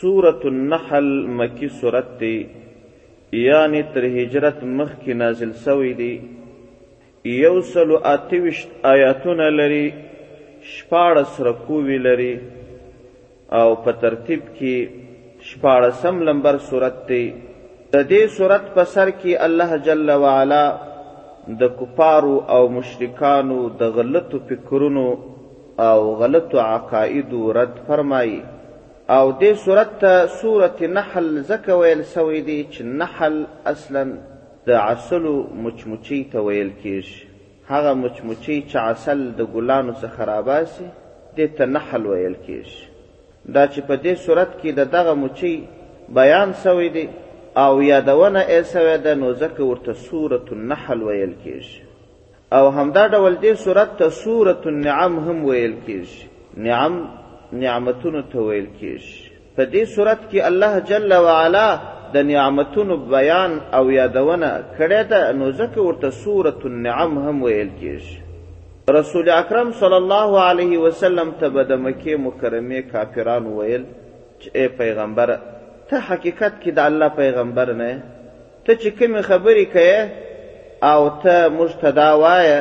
سورة النحل مکی سورت دی یعنی تر هجرت مخکی نازل سوی دی یو سل او اته ویشت آیاتونه لري شپاړس رکووي لري او په ترتیب کې شپاړسم لمبر صورت دی د دې صورت په سر کې الله جل وعلا د کفارو او مشرکانو د غلطو فکرونو او غلطو عقائدو رد فرمائی او دې سورت ته سورت نحل ځکه ویل سوی دی چې نحل اصلا د عسلو مچمچۍ ته ویل کیږي هغه مچمچۍ چې عسل د ګلانو څخه راباسي دې ته نحل ویل کیږي دا چې په دې سورت کې د دغه مچۍ بیان سوی دی او یادونه یې سوې ده نو ځکه ورته سورت النحل ویل کیږي او همدا ډول دې سورت ته سورة النعم هم ویل کېږي نعم نعمتونو ته ویل کېږي په دې سورت کې الله جل وعلا د نعمتونو بیان او یادونه کړې ده نو ځکه ورته سورة النعم هم ویل کېږي رسول اکرم صلی الله علیه وسلم ته به د مکې مکرمې کافران ویل چې ای پیغمبر ته حقیقت کې د الله پیغمبر نه ته چې کومې خبرې کوې او ته موږ ته دا وایه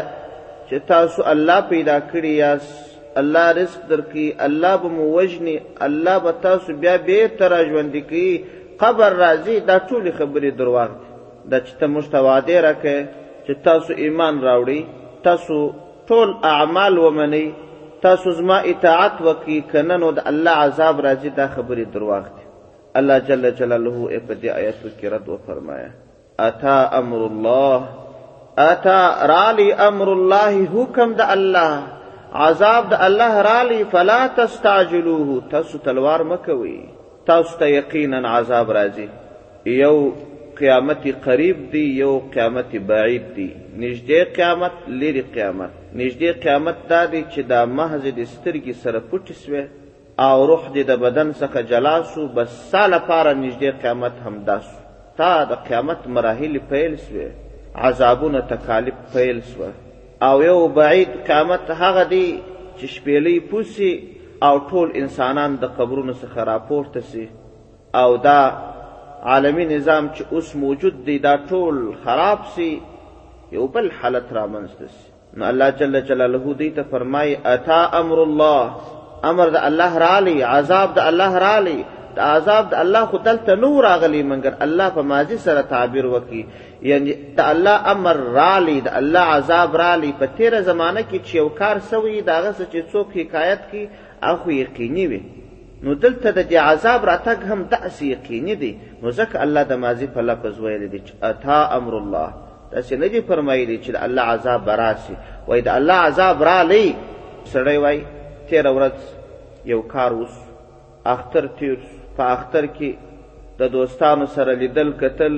چې تاسو الله پیدا کړي یاست الله رزق درکړي الله به مو وژني الله به تاسو بیا بېرته راژوندي کوي قبر راځي دا ټولې خبرې درواغ دي دا چې ته موږ ته وعدې راکړې چې تاسو ایمان راوړئ تاسو ټول اعمال ومنئ تاسو زما اطاعت وکړئ که نه نو د الله عذاب راځي دا خبرې درواغ دي الله جل جلاله یې په دې آیتو کې رد وفرمایه اتا امر الله اتا رالی امر الله حکم د الله عذاب د الله رالی فلا تستعجلوه تاسو تلوار مکوي تاسو ته یقینا عذاب راځي یو قیامت قریب دی یو قیامت بعید دی نږدې قیامت لري قیامت نږدې قیامت دا دی چې دا محض د سترګې سره پټ سوه او روح دې د بدن څخه جلا سو بس ستا لپاره نږدې قیامت همدا سو تا د قیامت مراحلې پیل سوې عذابونه تکالیف پیل سوه او یو بعید قیامت هغه دی چې شپېلۍ پوسي او ټول انسانان د قبرونو څخه راپورته سي او دا عالمی نظام چې اوس موجود دی دا ټول خراب سي یو بل حالت رامنځته سي نو الله جل جلاله دې ته فرمایي اتا امر الله امر د الله رالی عذاب د الله رالی د عذاب د الله خو دلته نو راغلی منګر الله په ماضی سره تعبیر وکي یعنی د الله امر رالی د الله عذاب رالی په تیره زمانه کې چې یو کار سوی داغه څه چې څوک حکایت کی اخو یقیني وي نو دلته د دې عذاب راتګ هم داسې یقیني دی نو ځکه الله د ماضي په لفظ ویلی دی چې اتا امر الله داسې نه دي فرمایلی چې د الله عذاب به راسي وایي د الله عذاب رالی سړی وایي تېره ورځ یو کار وسو اختر تیر سو په اختر کې د دوستانو سره لیدل کتل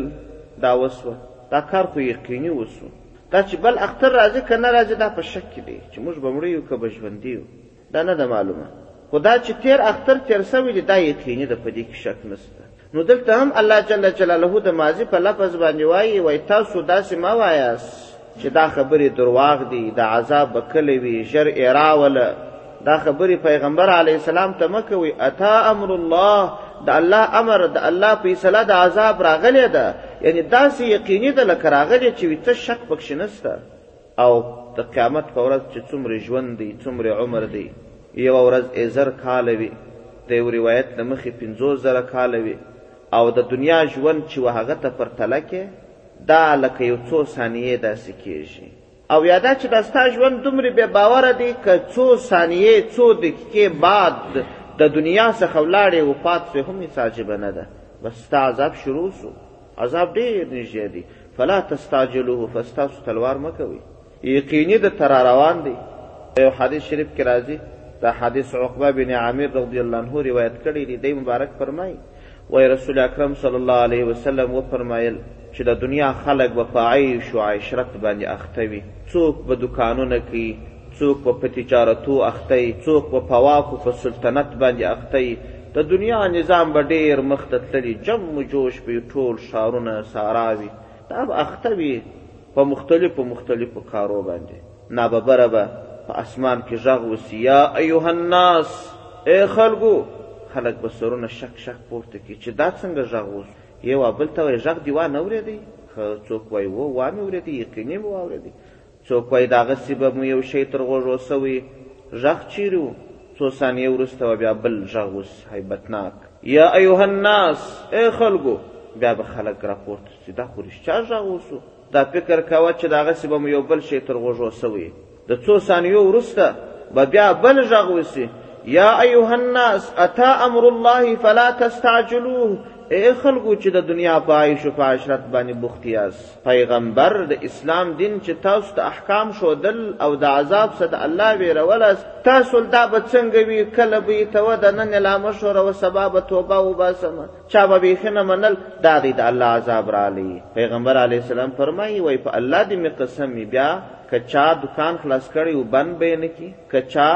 دا وسوه دا کار خو یقیني وسو دا چې بل اختر راځي که نه راځي دا په شک کې دی چې موږ به مړه یو که به ژوندي یو دا نه ده معلومه خو دا چې تېر اختر تېر شوی دی دا یقیني ده په دې کې شک نشته نو دلته هم الله جل جلاله د ماضي په لفظ باندې وایي وای تاسو داسې مه وایاست چې دا خبرې درواغ دي دا عذاب به کله وي ژر یې راوله دا خبرې پیغمبر علیه السلام ته مه کوئ اتا امر الله د الله امر د الله فیصله د عذاب راغلی ده یعنی داسې یقیني ده لکه راغلی چې وي ته شک پکښې نسته او د قیامت په ورځ چې څومره ژوند دی، څومره عمر دی، یوه ورځ ئې زر کاله وي، د یو روایت له مخې پنځوس زره کاله وي، او د دنیا ژوند چې و هغه ته پرتله کې دا لکه یو څو ثانیې داسې کېږي. او یا دا چې دا ستا ژوند دومره بې باوره دی که څو ثانیې، څو دقیقې بعد د دنیا څخه ولاړې وفات سوې هم هیڅ عجیبه نه ده، بس ستا عذاب شروع سو، عذاب ډېر نږدې دی فلا تستعجلوه فستاسو تلوار مه کوئ یقیني د ترا روان دی په یو حدیث شریف کې راځي دا حدیث عقبه بن عامر رضی الله عنه روایت کړی دی دی مبارک فرمایي وای رسول اکرم صلی الله علیه وسلم وفرمایل چې د دنیا خلک به په عیش او عشرت باندې اخته وي څوک به دکانونه کوي څوک به په تجارتو اخته ئی، څوک به پواکو په سلطنت باندې اخته ئی، د دنیا نظام به ډېر مخ ته تللي، جم و جوش به ئی ټول ښارونه، صحراوې، دا به اخته وي په مختلفو مختلفو کارو باندې، ناببره به په اسمان کې ږغ وسي، یا ایها الناس، ای خلګو! خلک به سرونه شک شک پورته کړي چې دا څنګه ږغ وسو، یو او بل ته وایي، ږغ دي وا نه اورېدی؟ ښه، څوک وایي، هو، وا مې اورېدی، یقیني مې واورېدی، څوک وای داغسی به مو یو شی تر غوږو سوی ږغ چیری وو څو ثانیه وروسته به بیا بل ږغ وسی هیبتناک. یا ایها الناس ای خلګو بیا به خلګ راپورته سی دا خو رښتیا ږغ وسو دا فکر کوه چی داغسی به مو یو بل شی تر غوږو سوی د څو ثانیو وروسته به بیا بل ږغ وسی یا ایها الناس اتا امر الله فلا تستعجلوه ای خلګو چی د دنیا په عیش او په عشرت باندې بوخت یاست پیغمبر د اسلام دین چې تاسو ته احکام ښودل او د عذاب څخه د الله ویرولاست تاسو دا به څنګه وي کله به یې توه د نن لا مه ښوروه سبا به توبه وباسم چا به بیخي نه منل دا دی د الله عذاب رالی پیغمبر علیه السلام فرمایي وایي په الله دې مې قسم وي بیا که چا دکان خلاص کړی و بند به یې نه کړي که چا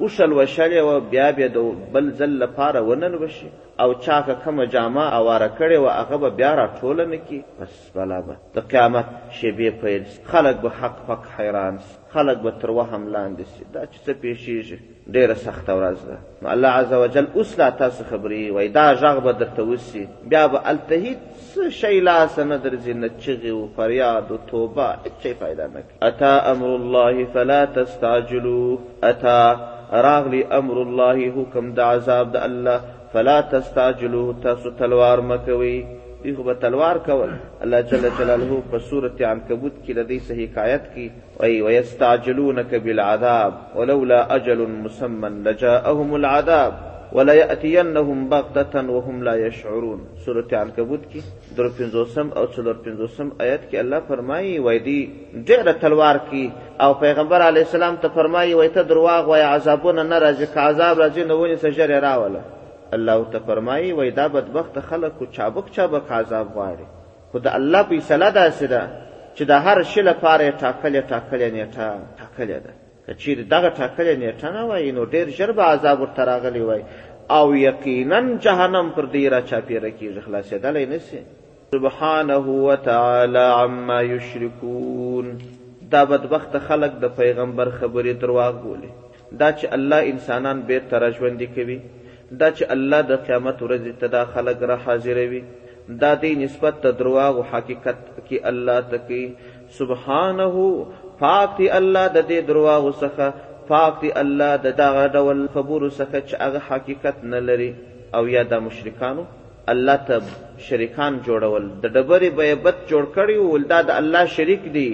وشل وشلې و بیا بیا د بل ځل لپاره ونن وشي او چا که کومه جامه اواره کړې وه هغه به بیا راټوله نه کړي بس سبلا به د قیامت شېبې پیل سي، خلک به هک پک حیران سي، خلک به تر وهم لاندي سي، دا چي څه پېښېږي ډېره سخته ورځ ده، نو الله عزوجل اوس لا تاسو خبروي، وايي دا ږغ به درته وسي، بیا به هلته هیڅ شی لاسه نه درځي، نه چغې و فریاد و توبه، هیڅ شی فایده نه کوي. اتی امر الله فلا تستعجلوه، اتی راغلی امر الله حکم د عذاب د الله، فلا تستعجلوه تاسو تلوار مکوي دوی خو به تلوار کول الله جل جلاله په سورة عنکبوت کې د دې څه حکایت کوي وایي ویستعجلونک بالعذاب ولولا اجل مسمى لجاءهم العذاب وليأتينهم بغتة وهم لا يشعرون سورة عنکبوت کې درو پنځوسم او څلور پنځوسم آیت کې الله فرمایي وایي دوی ډېره تلوار کوي او پیغمبر علی السلام ته فرمایي وای ته درواغ وای عذابونه نه راځي که عذاب راځي نو ونی څه ژر راوله الله ته فرمایي وای دا بدبخت خلک کو چابک چابک عذاب غواړي خو د الله په اصله داسې ده چې د هر شي لپاره یې ټاکلې ټاکلې نیټه ټاکلې ده که چیرې دغه ټاکلې نیټه نه وای نو ډیر ژر به عذاب ورته راغلی وای او یقینا جهنم پر دې را چاپیره کیږي خلاصېدلی نه سي سبحانه وتعالى عما يشركون دا بدبخت خلق د پیغمبر خبرې درواغ بولي دا چې الله انسانان به تر ژوند کوي دا چې الله د قیامت ورځ ته دا خلق را حاضروي دا دی نسبت ته درواغ او حقیقت کې الله تکي سبحانه پاک دی الله د دې درواغ څخه پاک دی الله د دا ډول خبرو څخه چې هغه حقیقت نه لري او یا د مشرکانو الله ته شریکان جوړول د ډبرې بیه بت جوړ کړی و دا د الله شریک دی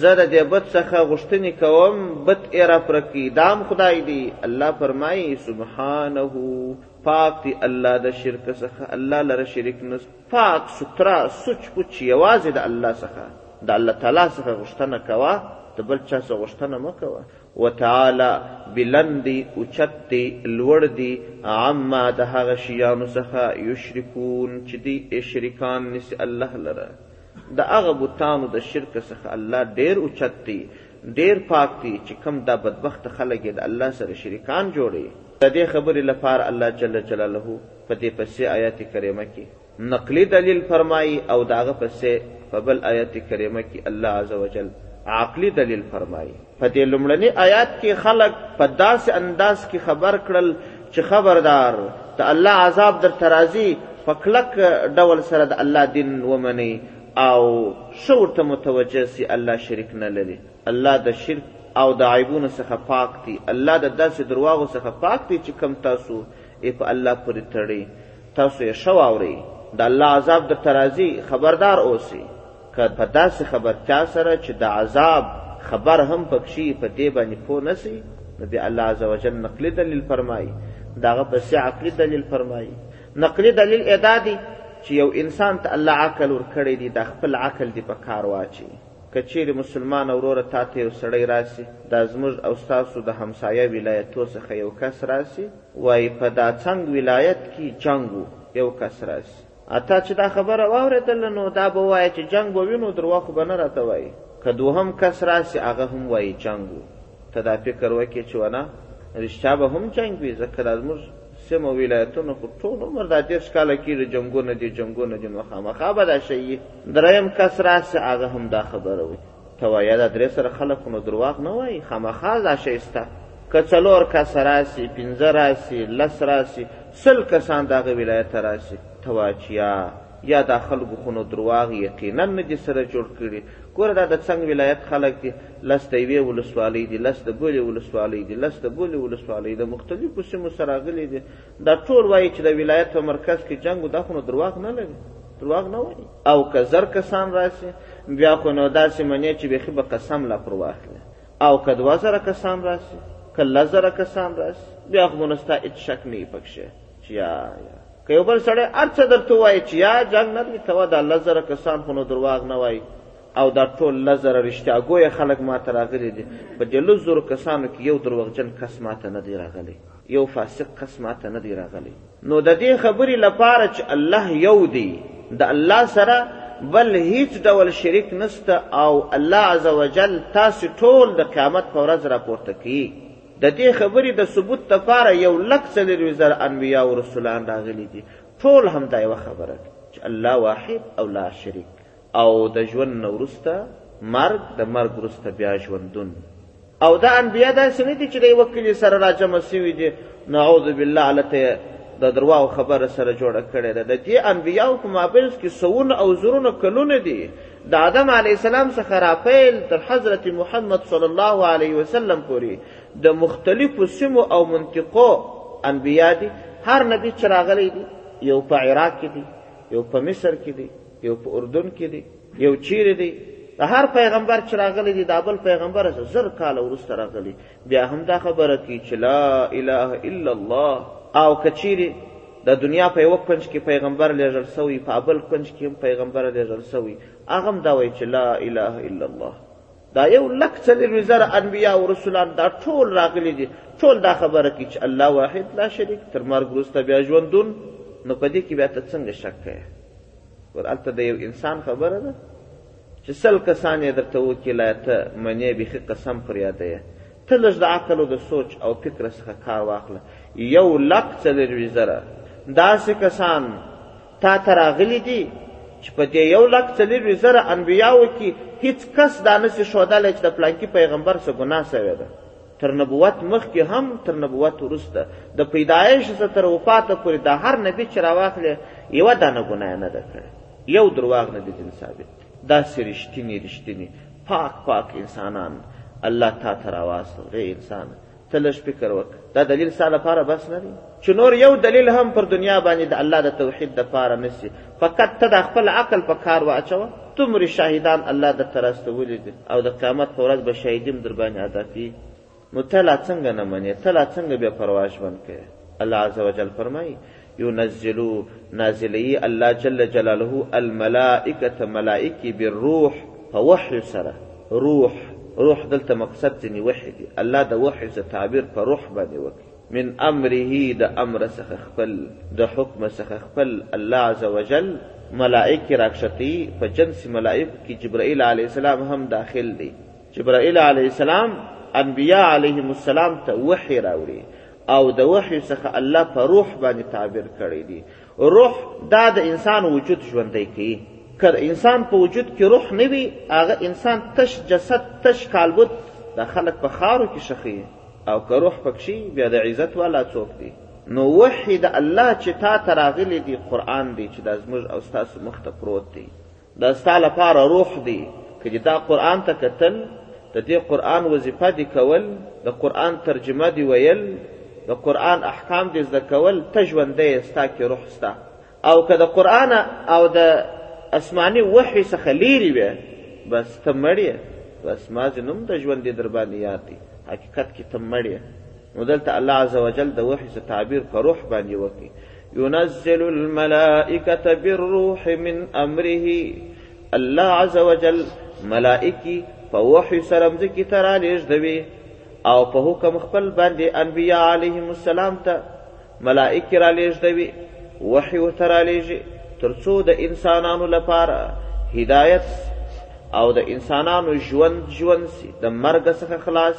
زه د دې بت څخه غوښتنې کوم بت یې راپرکي دا هم خدای دی الله فرمایي سبحانه پاک دی الله د شرک څخه الله لره شریک نه پاک سترا سوچ پوچ یوازې د الله څخه د الله تعالی څخه غوښتنه کوه د بل چا څخه غوښتنه مه کوه وتعالی بلند دی، اوچت دی، لوړ دی، عما د هغه شیانو څخه یشرکون چې دوی ئې شریکان نیسي الله لره، د هغه بتانو د شرک څخه الله ډېر اوچت دی، ډېر پاک دی، چې کوم دا بدبخته خلګ ئې د الله سره شریکان جوړوي. د دې خبرې لپاره الله جل جلاله په دې پسې آیت کریمه کې نقلي دليل فرمايي او د هغه پسې په بل آيت کريمه کې الله عز وجل عقلي دليل فرمايي په دې لومړني آيات کې خلک په داسې انداز کې خبر کړل چې خبردار د الله عذاب در ترازي په کلک ډول سره د الله دین ومني او ښه ورته متوجه سي الله شریک نه لري الله د شرک او د عیبونو څخه پاک دی الله د داسې درواغو څخه پاک دی چې کم تاسو یې په الله پورې تړئ تاسو یې ښه واورئ، د الله عذاب درته راځي، خبردار اوسئ، که په داسې خبرتیا سره چې د عذاب خبر هم پکښې وي په دې باندې پوه نه شئ، نو بیا الله عزوجل نقلي دلیل فرمایي، د هغه پسې عقلي دلیل فرمایي. نقلي دلیل یې دا دی چې یو انسان ته الله عقل ورکړی دی، دا خپل عقل دې په کار واچوي، که چېرې مسلمانه وروره تاته یو سړی راشي، دا زموږ او ستاسو د همسایه ولایتو څخه یو کس راشي، وای په داڅنګ ولایت کی جنګ وو یو کس راسی اتا چې دا خبره واورېدله نو دا به وایه چې جنګ به وي نو درواغ خو به نه راته وایي که دوهم کس راسي هغه هم وایي جنګ و ته دا فکر وکړې چې ونه رښتیا به هم جنګ وي ځکه دا زموږ سیمه ولایتونه خو ټول عمر دا دېرش کاله کېږي جنګونه دي جنګونه دي نو خامخا به دا شی دریم کس راسي هغه هم دا خبره وایي ته وایه دا درې سره خلک خو نو درواغ نه وایي خامخا دا شی سته که څلور کسه راسي پنځه راسي لس راسي سل کسان د هغه ولایت ته راسي ته وایه چې یا یا دا خلکو خو نو درواغ یقینا نه دي سره جوړ کړي ګوره دا د څنګ ولایت خلک دي لس د یوې ولسوالۍ دي لس د بلې ولسوالۍ دي لس د بلې ولسوالۍ د مختلفو سیمو سره راغلي دي دا ټول وایي چې د ولایت په مرکز کې جنګ و دا خو نو درواغ نه لري درواغ نه وایي او که زر کسان راسي بیا خو نو داسې منې چې بیخي به قسم لا پر واخلي او که دوه زره کسان راسي که لس زره کسان راسي بیا خو نو ستا هېڅ شک نه وي پکښې چې یا یا که یو بل سړی هر څه درته ووایي چې یا جنګ نه دی کوه دا لس زره کسان خو نو درواغ نه وایي او دا ټول لس زره رښتیاګویه خلک ما ته راغلي دي په دې لس زرو کسانو کې یو دروغجن کس ما ته نه دی راغلی یو فاسق کس ماته نه دی راغلی نو د دې خبرې لپاره چې الله یو دی د الله سره بل هیڅ ډول شریک نسته او الله عزوجل تاسو ټول د قیامت په ورځ راپورته کوي د دې خبرې د ثبوت لپاره یو لک څلوېښت زره انبیا او رسولان راغلي دي ټول همدا یوه خبره ده چې الله واحد او لا شریک او د ژوند نه وروسته مرګ د مرګ وروسته بیا ژوندون او دا انبیا داسې نه دي چې د یوه کلي سره راجمع سوي دي نعوذ بالله هلته د درواغو خبره سره جوړه کړې ده د دې انبیاو په مابینځ کې سوونه او زرونه کلونه دي د آدم علیه السلام څخه راپیل تر حضرت محمد صلی الله علیه وسلم پورې د مختلفو سیمو او منطقو انبیا دي هر نبی چې راغلی دی یو په عراق کې دی یو په مصر کې دی یو په اردن کې دی یو چیرې دی د هر پیغمبر چې راغلی دی دا بل پیغمبر زر کاله وروسته راغلی بیا هم دا خبره کوي چې لا اله الا الله او که چیرې د دنیا په یوه کنج کې پیغمبر لېږل سوی په بل کنج کې هم پیغمبر لېږل سوی هغه هم دا وایي چې لا اله الا الله دا یو لک څلوېښت زره انبیا او رسولان دا ټول راغلي دي ټول دا خبره کوي چې الله واحد لا شریک تر مرګ وروسته بیا ژوندون نو په دې کې بیا ته څنګه شک کوې ور هلته د یو انسان خبره ده چې سل کسان یې درته وکړي لا ته منې بیخي قسم پر یاده یې ته لږ د عقل او د سوچ او فکر څخه کار واخله یو لک څلوېښت زره داسې کسان تا ته راغلي دي چې په دې یو لک څلور زره انبیاو کې هیڅ کس دا نسی ښودلی چې د پلانکي پیغمبر څه ګناه سوې ده تر نبوت مخکې هم تر نبوت وروسته د پیدایش څخه تر وفاته پورې د هر نبي چې راواخلې یوه دانه ګناه نه ده کړې یو درواغ نه دي ځین ثابت داسې رښتیني رښتیني پاک پاک انسانان الله تا ته راواستل ای انسانه ته لږ فکر وکړه دا دلیل ستا لپاره بس نه دی چې نور یو دلیل هم پر دنیا باندې د الله د توحید دپاره نسی فقط ته دا خپل عقل په کار واچوه دومره شاهدان الله درته راستولي دي او د قیامت په ورځ به شاهدي هم در باندې ادا کړي نو ته لا څنګه نه منې ته لا څنګه بې پروا ژوند کوې الله عز وجل فرمایي ينزل نازلي الله جل جلاله الملائکه ملائکه بالروح په وحي سره روح روح دلته مقصد ځنی وحي دی الله د وحي څخه تعبیر په روح باندې وکړي من امره د امر څخه خپل د حکم څخه خپل الله عز وجل ملائک راکشتی په جنس ملائک کې جبرائیل علی السلام هم داخل دی جبرائیل علی السلام انبیاء علیهم السلام ته وحی راوړي او د وحی څخه الله په روح باندې تعبیر کړی دی روح دا د انسان وجود ژوندی کوي که انسان په وجود کې روح نه وي هغه انسان تش جسد تش کالبد د خلک په خارو کې شخي او که روح پکښي بیا د عزت والا څوک دی نو وحی د الله چې تا ته راغلی دی قرآن دی چې دا زموږ او ستاسو مخ ته پروت دی دا ستا لپاره روح دی که دې دا قرآن ته کتل د دې قرآن وظیفه دې کول د قرآن ترجمه دې ویل د قرآن احکام دې زده کول ته ژوندی یې ستا کې روح سته او که د قرآن او د اسماني وحي څخه لیرې وې بس ته مړ یې بس ما زه نوم د ژوند دې در باندې یاد دی حقیقت کې ته مړ یې نو دلته الله عزوجل د وحی څخه تعبیر پر روح باندې وکړي ينزل الملائکه بالروح من امره الله عزوجل ملائکی په وحی سره مځکې ته رالیږدوي او په حکم خپل باندې انبیاء علیهم السلام ته ملائکې رالیږدوي وحی ورته رالیږي تر څو د انسانانو لپاره هدایت او د انسانانو ژوند ژوند سي د مرګ څخه خلاص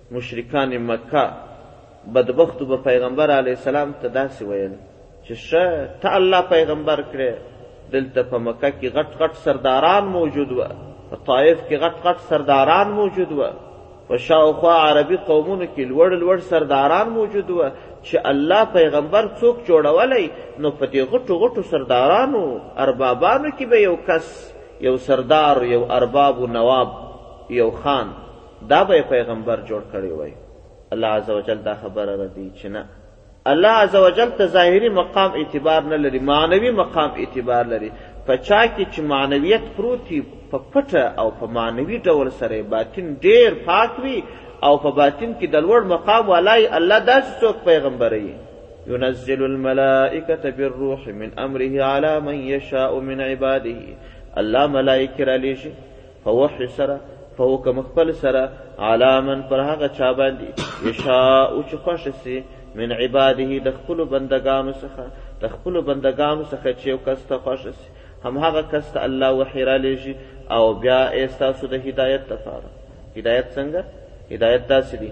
مشرکان مکه بدبختو به پیغمبر علیه السلام ته داسې ویل چې ښه ته الله پیغمبر کړې دلته په مکه کې غټ غټ سرداران موجود وه په طایف کې غټ غټ سرداران موجود وه په شاوخوا عربي قومونو کې لوړ لوړ سرداران موجود وه چې الله پیغمبر څوک جوړولی نو په دې غټو غټو سردارانو اربابانو کې به یو کس یو سردار یو ارباب و نواب یو خان دا به پیغمبر جوړ کړی وای الله عزوجل دا خبره ردی چې نه الله عزوجل ته ظاهری مقام اعتبار نه لري معنوي مقام اعتبار لري په چا کې چې معنویت پروت وي په پټه او په معنوي ډول سره باطن ډیر پاک وي او په باطن کې د لوړ مقام والای الله داسې څوک پیغمبري ينزل الملائكة بالروح من أمره على من يشاء من عباده الله ملائکه را لېږي په وحی سره په حکم خپل سره علا من پر هغه چا باندې یشاء چې خوښ سي من عباده د خپلو بندګانو څخه د خپلو بندګانو څخه چې یو کس ته خوښ سي همهغه کس ته الله وحی را لیږي او بیا یې ستاسو د هدایت لپاره هدایت څنګه هدایت داسې دی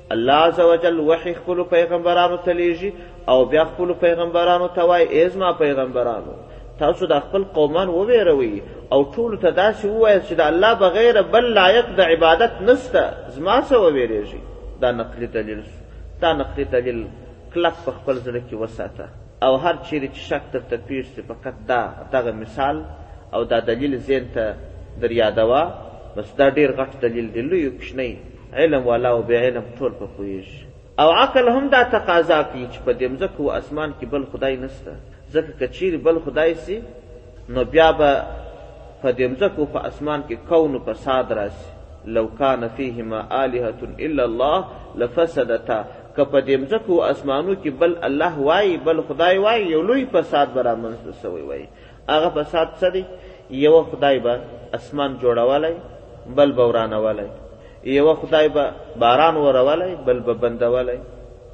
الله عز وجل وحی خپل پیغمبرانو ته لیږي او بیا خپل پیغمبرانو ته وای ای زما پیغمبرانو تاسو د خپل قومان وویروي او ټول ته داسې ووایاست چې د الله بغیر بل لایق د عبادت نسته زما څه وویریږي دا نقلي دلیل دا نقلي دلیل کلک په خپل زړه کې وساته او هر چیرې چې شک درته پیښ سي فقط دا دغه مثال او دا دلیل ذهن ته در یادوه بس دا ډیر غټ دلیل دی لوی کوچنی علم والا او بې علم ټول په پوهېږي او عقل هم دا تقاضا کوي چې په دې مځکه او اسمان کې بل خدای نشته ځکه که چیرې بل خدای سي نو بیا به په دې مځکه او په اسمان کې کون او فساد راسي لو کان فیهما آلهة الا الله لفسدتا که په دې مځکه او اسمانو کې بل الله وای بل خدای وای یو لوی فساد به رامنځته سوی وای هغه فساد څه دی یوه خدای به اسمان جوړولی بل به ورانولی یوه خدای به باران ورولی بل به بندولی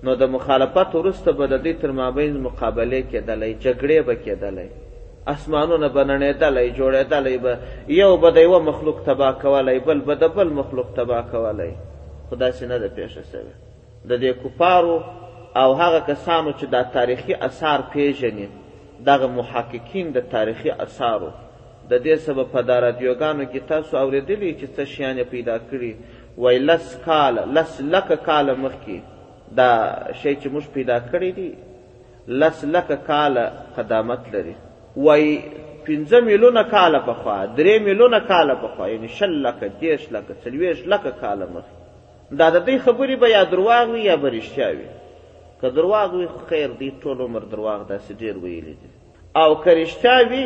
نو د مخالفت وروسته به د دوی تر مابین مقابلې کېدلی جګړې به کېدلی اسمانونه به نړېدلی جوړېدلی به یو به د یوه مخلوق تباه کولی بل به د بل مخلوق تباه کولی خو داسې نه ده پېښه سوې د دې کفارو او هغه کسانو چې دا تاریخي اثار پېژني، دغه محققین د تاریخي اثارو د دې سبب په دا رادیوګانو کې تاسو اورېدلي چې څه شیان یې پیدا کړي، وایي لس کاله، لس لکه کاله مخکې دا شی چې موږ پیدا کړی دی، لس لکه کاله قدامت لري. وایي پنځه میلونه کاله پخوا، درې میلونه کاله پخوا، یعنې شل لکه، دېرش لکه، څلوېښت لکه کاله مخکې. دا د دوی خبرې به یا درواغ وي یا به رښتیا وي که درواغ وي خو خیر دی ټول عمر درواغ داسې ډېر ویلي دي او که رښتیا وي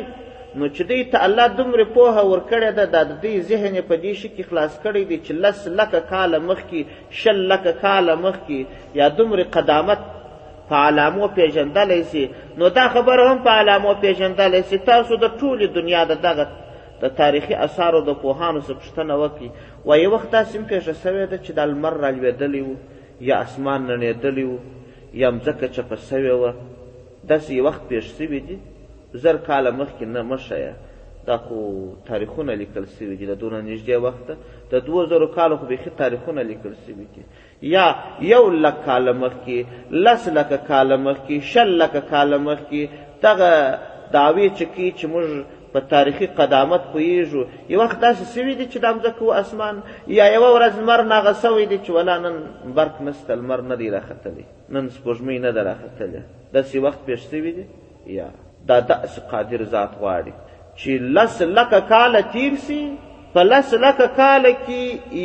نو چې دوی ته الله دومره پوهه ورکړې ده دا د دوی ذهن یې په دې شي کې خلاص کړی دی چې لس لکه کاله مخکې شل لکه کاله مخکې یا دومره قدامت په علامو پیژندلی سي نو دا خبره هم په علامو پیژندلی سي تاسو د ټولې دنیا د دغه د تاریخي اثارو د پوهانو څخه پوښتنه وکړي وایې وخت داسې هم پېښه شوې ده چې دا لمر رالوېدلی و یا اسمان نړېدلی و یا مځکه چپه شوې وه داسې یې وخت پېښ شوي دي زر کاله مخکې نه مه ښیه دا خو تاریخونه لیکل شوي دي له دونه نږدې وخته د دوه زرو کالو خو بیخي تاریخونه لیکل شوي دي یا یو لک کاله مخکې لس لکه کاله مخکې شل لکه کاله مخکې دغه دعوې چې کوي چې موږ په تاریخي قدامت پوهیږو یو وخت داسې سوي دي چې د مځکه و اسمان یا یوه ورځ لمر نغه سوی دی چې ولا نن برق نسته لمر نه دی راختلی نن سپوږمۍ نه ده راختلې داسې وخت پېښ سوي دي یا دا داسې قادر ذات غواړي چې لس لکه کاله تیر سي په لس لکه کاله کې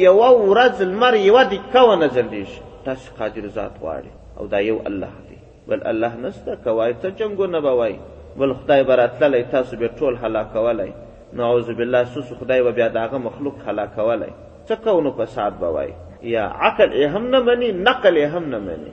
یوه ورځ لمر یوه دقیقه ونه ځلېږي داسې قادر ذات غواړي او دا یو الله دی بل الله نشته که وای ته جنګونه به وای بل خدای به راتللی تاسو به ټول هلاکولی نعوذ بالله سوسو خدای به بیا د هغه مخلوق هلاکولی څه کونو فساد به وای یا عقل یې هم نه مني نقل یې هم نه مني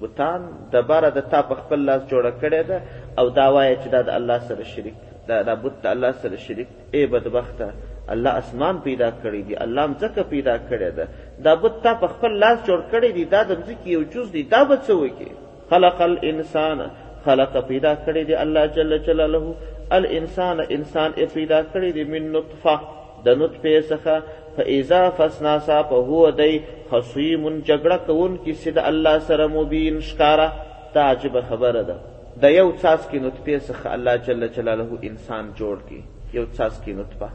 بتان ډبره د تا په خپل لاس جوړه کړې ده او دا وایه چې دا د الله سره شریک دا دا بت د الله سره شریک ای بدبخته الله اسمان پیدا کړی دی الله مځکه پیدا کړې ده دا بت تا په خپل لاس جوړ کړی دی دا د مځکې یو جز دی دا به څه وکړي خلق الانسان خلق پیدا کړی دی الله جل جلاله الانسان انسان ای پیدا کړی دی من نطفه د نطفې څخه په اذا فسنا سا په هو دی خصیم جګړه کوونکي سي د الله سره مبین ښکاره دا عجیبه خبره ده د یو څاڅکي نطفې څخه الله جل جلاله انسان جوړ کړي یو څاڅکي نطفه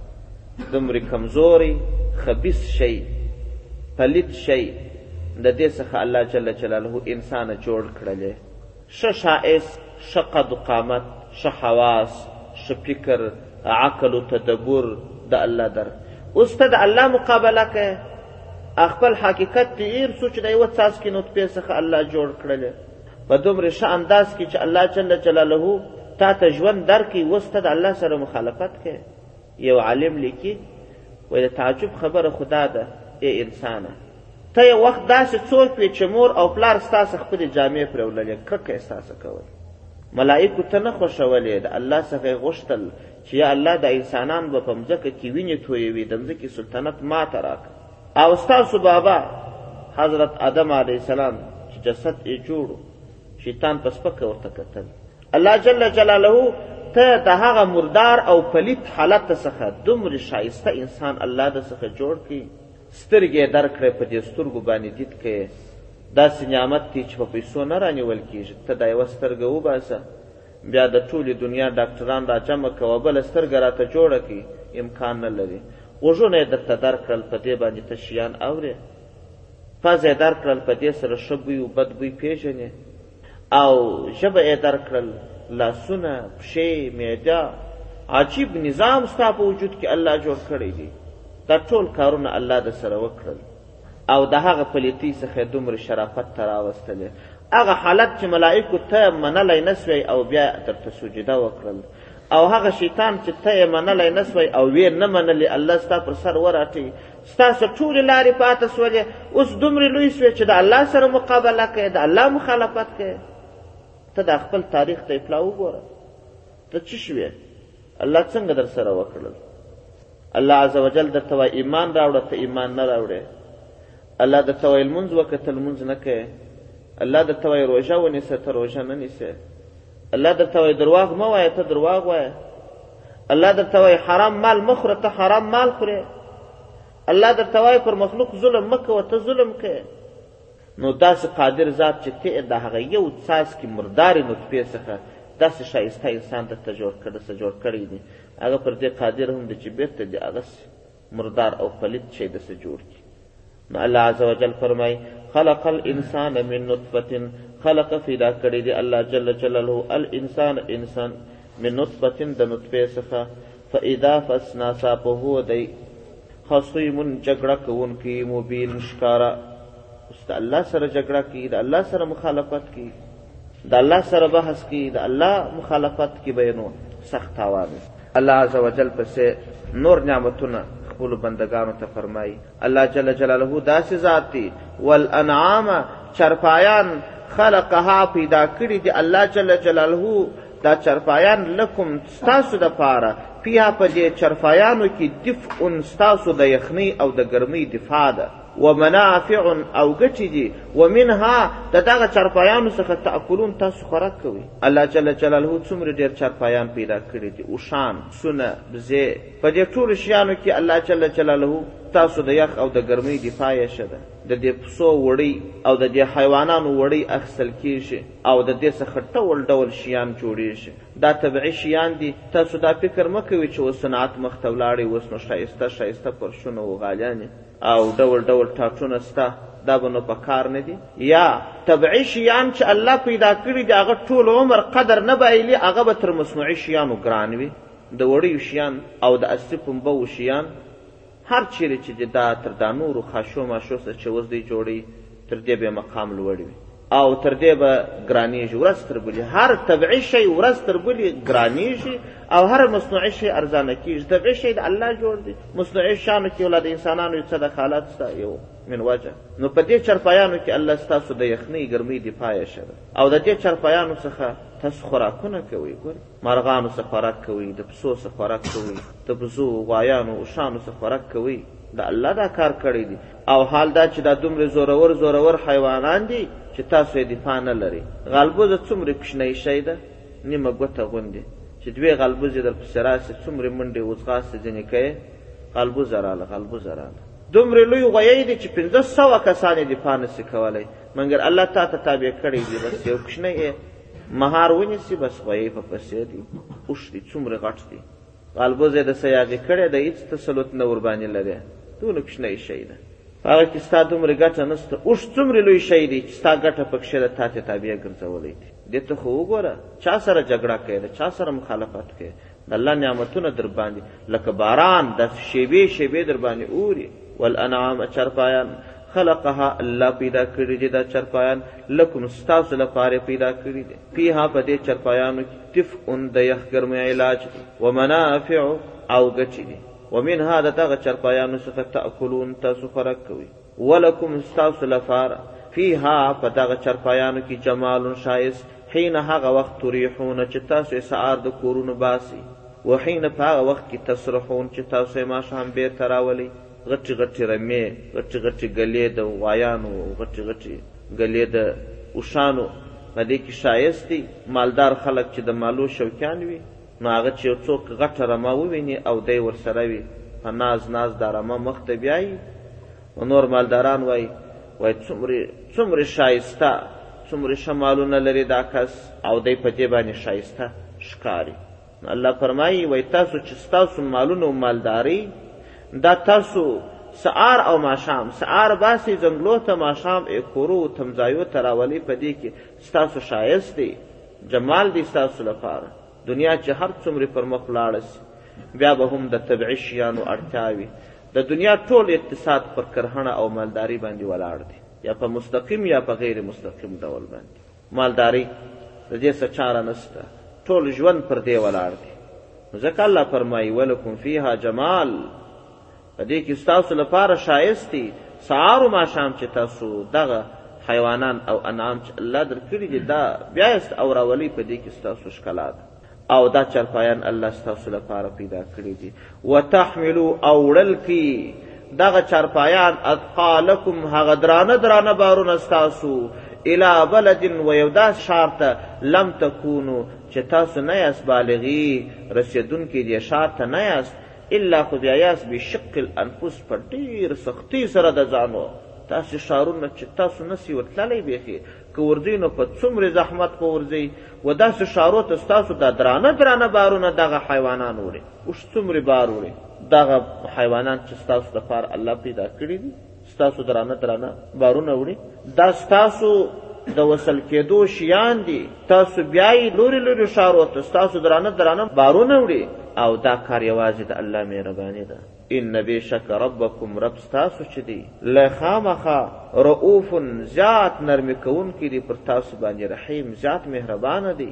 دومره کمزوري خبیث شی پلیت شی د دې څخه الله جل جلاله انسان جوړ کړلې ښه ښائست، ښه قد و قامت، ښه حواس، ښه فکر، عقل و تدبر د الله در اوس ته د الله مقابله که اخپل حقیقت دې ایر سو چې د یوه څاڅکي نطفې څخه الله جوړ کړلې په دومرې ښه انداز کې چې الله جل جلاله تا ته ژوند درکي اوس ته د الله سره مخالفت که یو عالم لیکي وایي د تعجب خبره خو دا ده ای انسانه ته یو وخت داسې څوک وې چې مور او پلار ستاسو خپلې جامې پرې وللې کرکه یې ستاسو کول ملایکو ته نه خوښولې د الله څخه یې غوښتل چې یا الله دا انسانان به په مځکه کې وینې تویوي د مځکې سلطنت ماته راکړه او ستاسو بابا حضرت آدم علیه السلام چې جسد یې جوړو شیطان په سپکه ورته کتل الله جل جلاله ته د هغه مردار او پلیت حالت څخه دومره شایسته انسان الله د څخه جوړ کړي سترګې یې درکړې په دې سترګو باندې دید که یې داسې نعمت دی چې په پیسو نه رانیول کېږي، ته دا یوه سترګه وباسه، بیا د ټولې دنیا ډاکټران راجمع کوه، بله سترګه راته جوړه کړئ، امکان نه لري، غوږونه یې درته درکړل په دې باندې ته شیان اورې، پزه یې درکړل په دې سره ښه بوی و بد بوی پېژنې، او ژبه یې درک کړل لاسونه پښې معده عجیب نظام ستا په وجود کې الله جوړ کړی دی دا ټول کارونه الله د سره وکړل او د هغه پلیتی څخه دومره شرافت ته راوستلې هغه حالت چې ملائکو ته منلی نسوی او بیا درته سجده وکړل او هغه شیطان چې ته یې منلی نسوی او ویې نه منلې الله ستا پر سر وراټي ستاسو ټولې لارې پاته سولې اوس دومرې لوی سوې چې د الله سره مقابله کوې د الله مخالفت کوې ته دا خپل تاریخ ته اطلاع وګوره ته څه شوې الله څنګه در سره وکړل الله عز وجل درته وایي ایمان راوړه ته ایمان نه راوړې الله درته وایي لمونځ وکړه ته لمونځ نه کوې الله درته وایي روژه ونیسه ته روژه نه نیسې الله درته وایي درواغ مه وایه ته درواغ وایه الله درته وایي حرام مال مه خوره ته حرام مال خورې الله درته وایي پر مخلوق ظلم مه کوه ته ظلم کوې نو داسې قادر ذات چې ته د هغه یو څاڅکي مردارې نطفې څخه داسې ښایسته انسان درته جوړ کړی څه جوړ کړی دی هغه پر دې قادر هم دی چې بېرته دې هغه سي مردار او پلیت شی د څه جوړ کی نو الله عز وجل فرمای خلق الانسان من نطفه خلق فدا کړی دی الله جل جلاله الانسان انسان من نطفه د نطفه څخه فاذا فسنا صاحب هو دی خصیم جګړه کوونکی مبین ښکارا اوس د الله سره جګړه کوي د الله سره مخالفت کوي د الله سره بحث کوي د الله مخالفت کې به نو سخت تاوان الله عز وجل پسې نور نعمتونه خپل بندگانو ته فرمایي الله جل جلاله داسې ذات دی والانعام چرپایان خلقها پیدا کړي دي الله جل جلاله دا چرپایان لکم ستاسو د پاره پیا په دې چرپایانو کې دفع ستاسو د یخنۍ او د ګرمۍ دفاع ده ومنافع او ګټې دي ومنها د دغه چارپایانو څخه تاکلون تاسو خوراک کوئ الله جل جلاله څومره ډېر چارپایان پیدا کړي دي اوښان پسونه بزې په دې ټولو شیانو کې الله جل جلاله تاسو د یخ او د ګرمۍ دفاع یې ښه ده د دې پسو وړۍ او د دې حیوانانو وړۍ اخیستل کیږي او د دې څخه ډول ډول شیان جوړیږي دا طبعي شیان دي تاسو دا فکر مه کوئ چې اوس صنعت مخته ولاړی اوس نو ښایسته ښایسته پرشونه و غالیانې او ډول ډول ټاټونه سته دا به نو په کار نه دي یا طبعي شیان چې الله پیدا کړي دي هغه ټول عمر قدر نه بایلي هغه به تر مصنوعي شیانو ګران وي د وړیو شیان او د اصلي پنبوو شیان هر چیرې چې دي دا تر دا نورو خاشو ماشو سره چې اوس دوی جوړوي تر دې به مقام لوړ وي او تر دې به ګرانیږي ورځ تر بلې هر طبعي شی ورځ تر بلې ګرانیږي او هر مصنوعي شی ارزانه کیږي طبعي شی د الله جوړ دی مصنوعي شانو کې ولا د انسانانو یو څه د خالات ستا یو من وجه نو په دې چرپایانو کې الله ستاسو د یخنۍ ګرمۍ دفاع شه او د دې چرپایانو څخه تاسو خوراکونه کوئ ګورئ مارغانو څخه خوراک کوي د پسو څخه خوراک کوي د بزو غوایانو اوښانو څخه خوراک کوي د الله دا کار کړی دی او حال دا چې دا دومره زورور زورور حیوانان دي چې تاسو یې دفاع نه لرئ غالبوزه څومره کوچنی شی ده نیمه ګوته غوندې چې دوې غالبوزې درپسې راسي څومره منډې وځغاستې ځینې کوې غالبوزه راله غالبوزه راله دومره لوی غویی دی چې پنځه سوه کسان یې دفاع نسي کولی مګر الله تا ته تابع کړی دی بس یو کوچنی مهار ونیسي بس خو یې په پسې دي اوښ دي څومره غټ دي غالبوز یې د سیاغې کړی د هیڅ تسلط نه ورباندې لرې دونه کوچنی شی ده په هغه کې ستا دومره ګټه نشته اوښ څومره لوی شی دی چې ستا ګټه پکښې ده تا تې تابع ګرځولی دی دې ته خو وګوره چا سره جګړه کوې د چا سره مخالفت کوې د الله نعمتونه در باندې لکه باران د شیبې شیبې در باندې اوري والانعام چرپایان خلقها الله پیدا کړی دی دا چرپایان لکم ستاسو لپاره پیدا کړی دی پیها په دې چرپایانو کې تف اون د یخ ګرمۍ علاج دی و منافع او ګټې دي ومنها د دغه چرپایانو څخه تاکلون تاسو خوراک کوئ ولکم ستاسو لپاره فیها په دغه چرپایانو کې جمال شایس حین هغه وخت تریحون چې تاسو یې سهار د کورونو باسي و حین په هغه وخت کې تسرحون چې تاسو یې ماښام بیرته راولي غټي غټي رمې غټي غټي ګلې د غوایانو او غټي غټي ګلې د اوښانو په دې کې شایست دي مالدار خلک چې د مالو شوقیان وي نو هغه چې یو څوک غټه رمه وویني او دی ورسره وي، په ناز ناز دا رمه مخ ته بیایي، نو نور مالداران وایي، وایي څومره څومره ښایسته، څومره ښه مالونه لري دا کس او دی په دې باندې ښایسته ښکاري. نو الله فرمایي، وایي تاسو چې ستاسو مالونه او مالداري دا تاسو سهار او ماښام، سهار باسئ ځنګلو ته، ماښام ئې کورو او تمځایو ته راولئ، په دې کې ستاسو ښایست دی. جمال دی ستاسو لپاره دنیا چې هر څومره پر مخ لاړه سي بیا به هم د طبعي شیانو اړتیا وي د دنیا ټول اقتصاد پر کرهڼه او مالداري باندې ولاړ دی یا په مستقیم یا په غیر مستقیم ډول باندې مالداري د دې څه چاره نشته ټول ژوند پر دې ولاړ دی ځکه الله فرمایي ولکم فیها جمال په دې کې ستاسو لپاره شایست دی سهار او ماښام چې تاسو دغه حیوانان او انعام چې الله درکړي دي دا بیا یې اوراولي په دې کې ستاسو ښکلا ده او دا چرپایان الله ستاسو لپاره پیدا کړی دي وتحملو اوړل کی دغه چرپایان اثقالکم هغه درانه درانه بارونه ستاسو الى بلد و یو داس شارته لم تکونو چې تاسو نه یاست بالغی رسیدون کې دې شارته نه یاست الا خو بیا یاست بې شق الانفس په ډېر سختۍ سره د ځانو داسې ښارونه چې تاسو نه سئ ورتللی بېخي که ورځئ نو په څومرې زحمت به ورځئ و داسې ښارو ته ستاسو دا درانه درانه بارونه دغه حیوانان وړي اوښ څومرې بار وړي دغه حیوانان چې ستاسو دپاره الله پیدا کړي دي ستاسو درانه درانه بارونه وړي دا ستاسو د وصل کېدو شیان دي تاسو بیا یې لوري لوري ښارو ته ستاسو درانه درانه بارونه وړي او دا کار یوازې د الله مهرباني ده ان بشک ربکم رب ستاسو چې دی لخامخه رؤوف زیات نرمي کوونکی دی پر تاسو باندې رحیم زیات مهربانه دی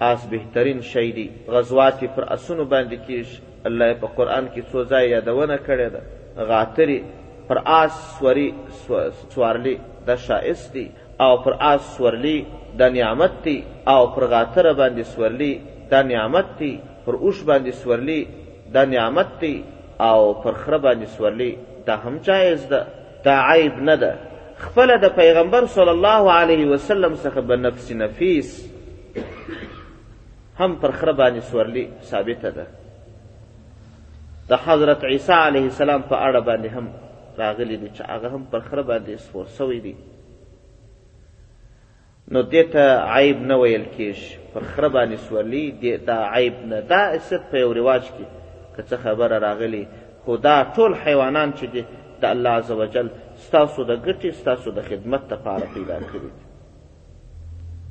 آس بهترین شی دی، غزوات یې پر اسونو باندې کېږي، الله یې په قرآن کې څو ځایه یادونه کړې ده، غاتري، پر آس سوري، سوارلي، دا ښایست دی او پر آس سورلي، دا نعمت دی او پر غاتره باندې سورلي، دا نعمت دی، پر اوښ باندې سورلي، دا نعمت دی او پر خره باندې سورلي، دا هم جایز ده، دا عیب نه ده، خپله د پیغمبر صلی الله علیه وسلم څخه به نفس نفیس هم پر خره باندې سورلي ثابته ده د حضرت عیسی علیه السلام په اړه باندې هم راغلی دی چې هغه هم پر خره باندې سپور سوی دی نو دې ته عیب نه ویل کېږي، پر خره باندې سورلي دې دا عیب نه، دا عصیت په یو رواج کې که څه خبره راغلي، خو دا ټول حیوانان چې دي د الله عزوجل ستاسو د ګټې، ستاسو د خدمت لپاره پیدا کړي دي.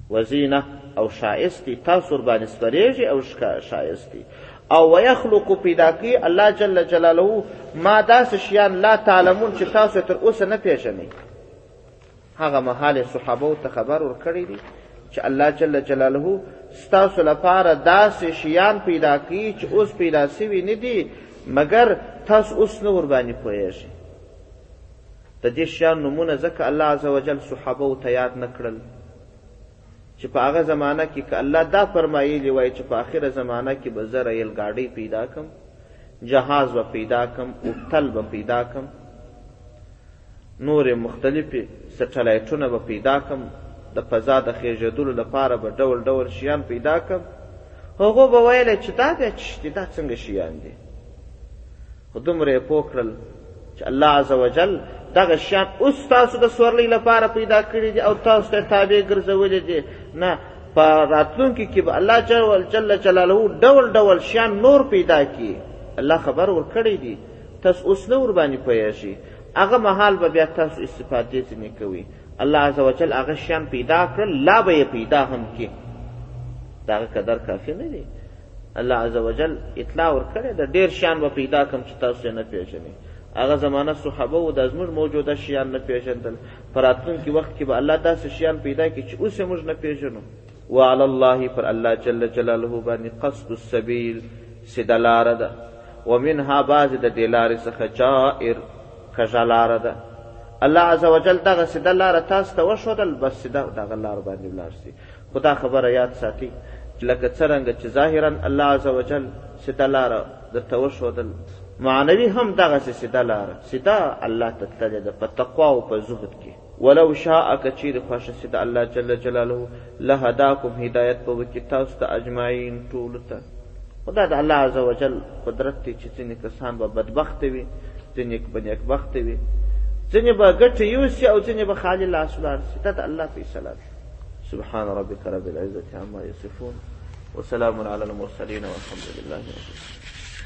وزینه او شایست دي، تاسو ورباندې سپرېږي او شایست دي. او ویخلق پیدا کوي الله جل جلاله ما داسې شیان لا تعلمون چې تاسو تر اوسه نه پېژنئ. هغه مهال صحابه ته خبر ورکړی دی چې الله جل جلاله ستاسو لپاره داسې شیان پیدا کړي چې اوس پیدا سوي نه دي مګر تاسو اوس نه ورباندې پوهېږئ د دې شیان نومونه ځکه الله عز وجل صحابه ته یاد نه کړل چې په هغه زمانہ کې که الله دا فرمایلی وای چې په آخره زمانہ کې به زه ریل ګاډۍ پیدا کم جهاز به پیدا کم اوتل به پیدا کم نورې مختلفې سټلایټونه به پیدا کم د فضا د خېژېدلو لپاره به ډول ډول شیان پیدا کم هغو به ویلی چې دا بیا چشتي دا څنګه شیان دي خو دومره یې پوه کړل چې الله عز وجل دغه شیان اوس تاسو د سورلۍ لپاره پیدا کړي دي او تاسو ته تابع ګرځولي دي نه په راتلونکي کې به الله جل جلاله ډول ډول شیان نور پیدا کړي الله خبر ورکړی دی تاسو اوس نه ور باندې پوهېږي هغه مهال به بیا تاسو استفادې ځینې کوي الله عز وجل هغه شیان پیدا کړل لا به یې پیدا هم کړي د هغه قدر کافي نه دی الله عزوجل اطلاع ورکړې ده ډېر شیان به پیدا کړم چې تاسو یې نه پېژنئ هغه زمانه صحابه وو دا زموږ موجوده شیان نه پېژندل په راتلونکي وخت کې به الله داسې شیان پیدا کړي چې اوس یې موږ نه پېژنو وعلى الله پر الله جل جلاله باندې قصد السبيل سیده لاره ده ومنها بعضې د دې لارې څخه جائر کږه لاره ده الله عز وجل دغه سیده لاره تاسو ته وښودل بس سیده دغه لار باندې ولاړ سي خو دا خبره یاد ساتي چې لکه څرنګه چې ظاهرا الله عز وجل سیده لاره درته وښودل معنوي هم دغسې سیده لاره سیده الله ته تللې ده په تقوا او په زهد کې ولو شاء که چیرې خوښه سي د الله جل جلاله لهداکم هدایت به وکړي تاسو ته اجمعین ټولو ته خو دا د الله عز وجل قدرت دی چې ځینې کسان به بدبخته وي ځینې به نیکبخته وي ځینې به ګټې یوسي او ځینې به خالي لاس ولاړ سي دا د الله فیصله ده سبحان ربك رب العزة عما يصفون وسلام على المرسلين والحمد لله رب العالمين